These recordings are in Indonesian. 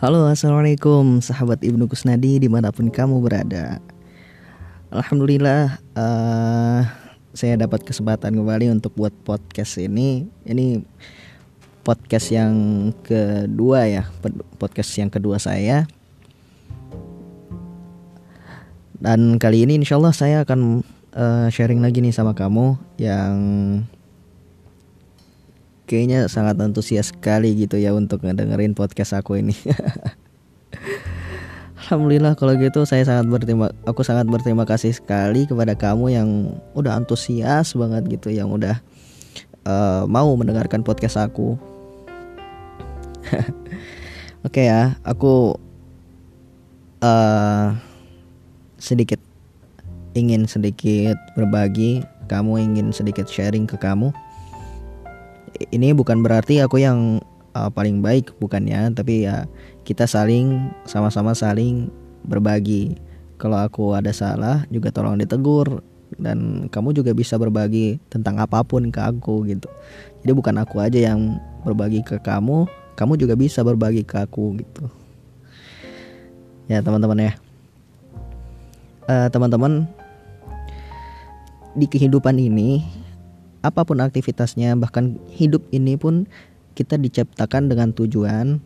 Halo assalamualaikum sahabat Ibnu Kusnadi di mana pun kamu berada. Alhamdulillah uh, saya dapat kesempatan kembali untuk buat podcast ini. Ini podcast yang kedua ya Podcast yang kedua saya. Dan kali ini insya Allah saya akan uh, sharing lagi nih sama kamu Yang kayaknya sangat antusias sekali gitu ya untuk ngedengerin podcast aku ini. Alhamdulillah kalau gitu saya sangat berterima aku sangat berterima kasih sekali kepada kamu yang udah antusias banget gitu yang udah uh, mau mendengarkan podcast aku. Oke okay ya, aku uh, sedikit ingin sedikit berbagi, kamu ingin sedikit sharing ke kamu ini bukan berarti aku yang uh, paling baik bukannya. Tapi ya kita saling sama-sama saling berbagi. Kalau aku ada salah juga tolong ditegur. Dan kamu juga bisa berbagi tentang apa pun ke aku gitu. Jadi bukan aku aja yang berbagi ke kamu kamu juga bisa berbagi ke aku gitu. Ya teman-teman ya. Uh, teman-teman di kehidupan ini apa pun aktivitasnya bahkan hidup ini pun kita diciptakan dengan tujuan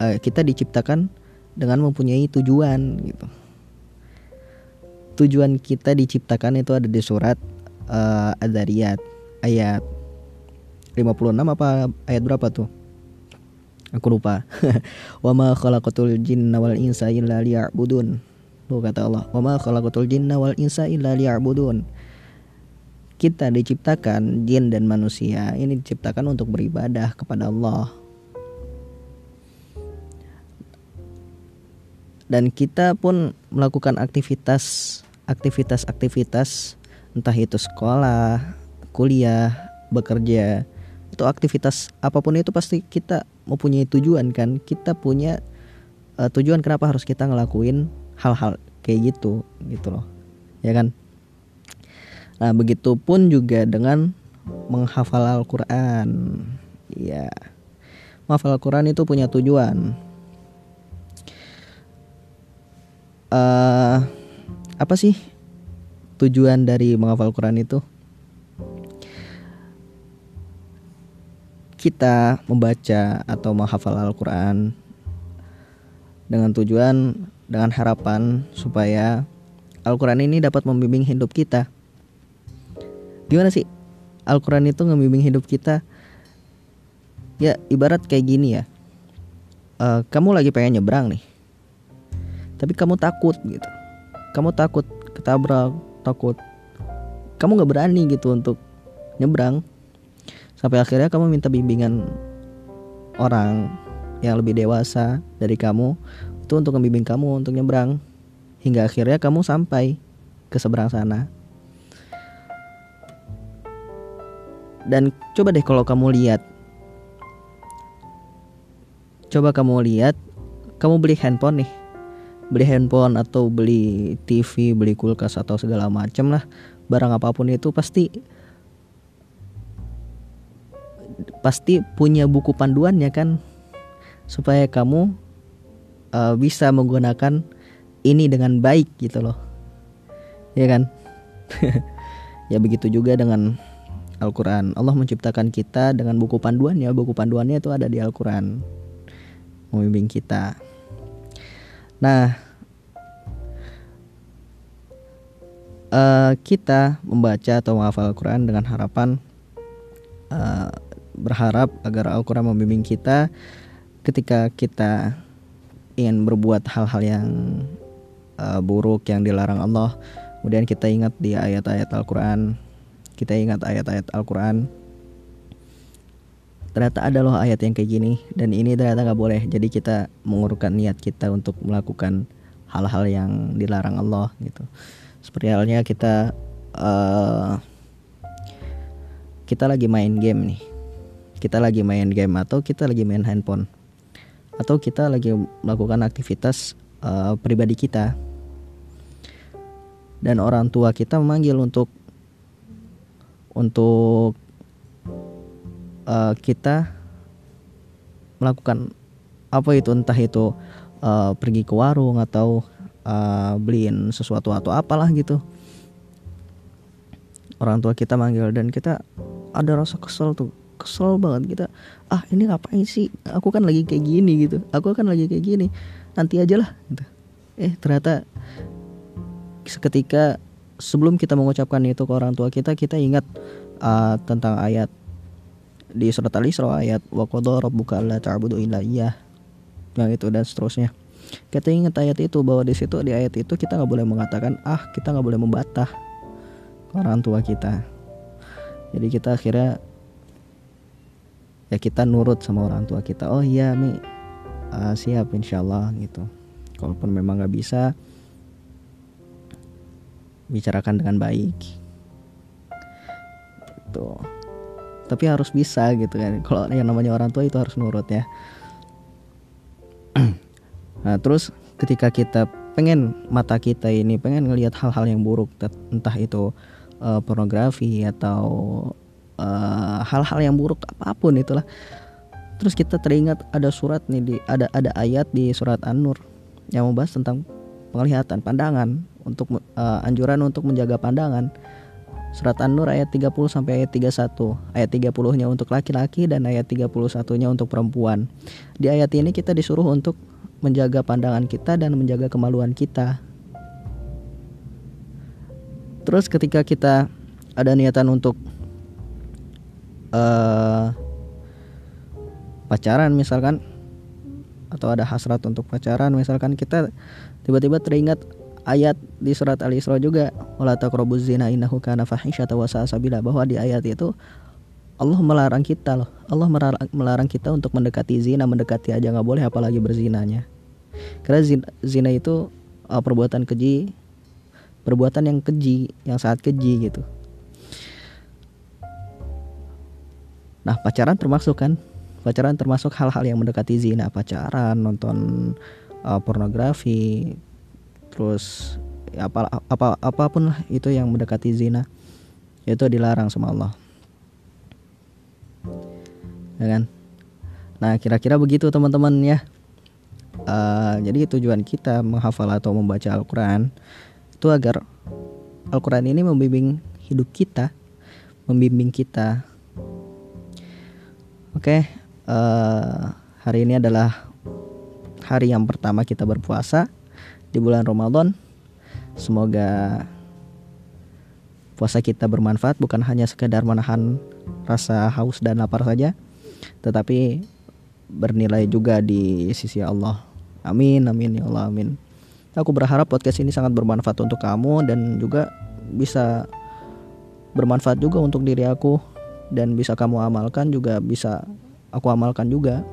eh, kita diciptakan dengan mempunyai tujuan gitu. Tujuan kita diciptakan itu ada di surat uh, Ad-Dariyat ayat 56 apa ayat berapa tuh? Aku lupa. Wa ma khalaqatul jinna wal insa illa liya'budun. Tuh kata Allah wa ma khalaqatul jinna wal insa illa liya'budun kita diciptakan jin dan manusia ini diciptakan untuk beribadah kepada Allah. Dan kita pun melakukan aktivitas aktivitas aktivitas entah itu sekolah kuliah bekerja atau aktivitas apa pun itu pasti kita mempunyai tujuan kan. Kita punya uh, tujuan kenapa harus kita ngelakuin hal-hal kayak gitu gitu loh. Ya kan Nah, begitupun juga dengan menghafal Al-Qur'an. Ya. Menghafal Al-Qur'an itu punya tujuan. Uh, apa sih tujuan dari menghafal Al-Qur'an itu? Kita membaca atau menghafal Al-Qur'an dengan tujuan dengan harapan supaya Al-Quran ini dapat membimbing hidup kita gimana sih? Al-Quran itu ngebimbing hidup kita. Ya ibarat kayak gini ya. Uh, kamu lagi pengen nyebrang nih. Tapi kamu takut gitu. Kamu takut ketabrak takut kamu nggak berani gitu untuk nyebrang. Sampai akhirnya kamu minta bimbingan orang yang lebih dewasa dari kamu itu untuk membimbing kamu untuk nyebrang. Hingga akhirnya kamu sampai ke seberang sana Dan coba deh kalau kamu lihat. Coba kamu lihat Kamu beli handphone nih. Beli handphone atau beli TV Beli kulkas atau segala macam lah. Barang apa pun itu pasti Pasti punya buku panduannya kan. Supaya kamu uh, Bisa menggunakan Ini dengan baik gitu loh. Ya kan? Ya begitu juga dengan Al-Quran. Allah menciptakan kita dengan buku panduannya. Buku panduannya itu ada di Al-Quran. Membimbing kita. Nah uh, Kita membaca atau menghafal Al-Quran dengan harapan uh, Berharap agar Al-Quran membimbing kita Ketika kita ingin berbuat hal-hal yang uh, buruk yang dilarang Allah. Kemudian kita ingat di ayat-ayat Al-Quran kita ingat ayat-ayat Al-Quran. Ternyata ada loh ayat yang kayak gini dan ini ternyata nggak boleh. Jadi kita mengurungkan niat kita untuk melakukan hal-hal yang dilarang Allah gitu. Seperti halnya kita uh, kita lagi main game nih. Kita lagi main game atau kita lagi main handphone. Atau kita lagi melakukan aktivitas uh, pribadi kita. Dan orang tua kita memanggil untuk untuk uh, kita melakukan apa itu entah itu uh, pergi ke warung atau uh, beliin sesuatu atau apalah gitu. Orang tua kita manggil dan kita ada rasa kesel tuh kesel banget kita. Ah ini ngapain sih? Aku kan lagi kayak gini gitu. Aku kan lagi kayak gini. Nanti aja lah gitu. eh ternyata seketika sebelum kita mengucapkan itu ke orang tua kita kita ingat uh, tentang ayat di surat Al-Isra ayat wa qadara rabbuka ta'budu illa yang itu dan seterusnya. Kita ingat ayat itu bahwa di situ di ayat itu kita nggak boleh mengatakan ah kita nggak boleh membatah ke orang tua kita. Jadi kita akhirnya ya kita nurut sama orang tua kita oh iya mi. Uh, siap insyaallah gitu. Kalaupun memang nggak bisa bicarakan dengan baik. Gitu. Tapi harus bisa gitu kan. Kalau yang namanya orang tua itu harus nurut ya. Nah terus ketika kita pengen mata kita ini pengen ngelihat hal-hal yang buruk entah itu uh, pornografi atau eh, hal-hal uh, yang buruk apa pun itulah terus kita teringat ada surat nih di ada ada ayat di surat An-Nur yang membahas tentang penglihatan pandangan untuk uh, anjuran untuk menjaga pandangan Surat An-Nur ayat 30 sampai ayat 31. Ayat 30-nya untuk laki-laki dan ayat 31-nya untuk perempuan. Di ayat ini kita disuruh untuk menjaga pandangan kita dan menjaga kemaluan kita. Terus ketika kita ada niatan untuk uh, pacaran misalkan atau ada hasrat untuk pacaran misalkan kita tiba-tiba teringat ayat di surat Al-Isra juga wala taqrabuz zina innahu kana fahisyata wa sabila bahwa di ayat itu Allah melarang kita loh. Allah melarang, melarang kita untuk mendekati zina, mendekati aja nggak boleh apalagi berzinanya. Karena zina, zina itu uh, perbuatan keji, perbuatan yang keji, yang sangat keji gitu. Nah, pacaran termasuk kan? Pacaran termasuk hal-hal yang mendekati zina, pacaran, nonton uh, pornografi, terus apa apa apa pun lah itu yang mendekati zina itu dilarang sama Allah. Ya kan? Nah kira-kira begitu teman-teman ya. Uh, jadi tujuan kita menghafal atau membaca Al-Quran itu agar Al-Quran ini membimbing hidup kita membimbing kita. Oke eh, hari ini adalah hari yang pertama kita berpuasa di bulan Ramadan. Semoga puasa kita bermanfaat bukan hanya sekedar menahan rasa haus dan lapar saja, tetapi bernilai juga di sisi Allah. Amin, amin ya Allah, amin. Aku berharap podcast ini sangat bermanfaat untuk kamu dan juga bisa bermanfaat juga untuk diri aku dan bisa kamu amalkan juga bisa aku amalkan juga.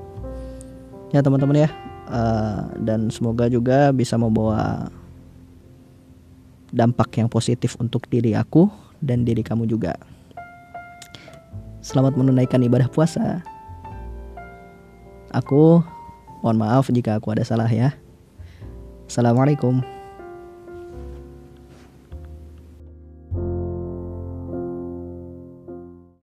Ya teman-teman ya, uh, dan semoga juga bisa membawa dampak yang positif untuk diri aku dan diri kamu juga. Selamat menunaikan ibadah puasa. Aku mohon maaf jika aku ada salah ya. Assalamualaikum.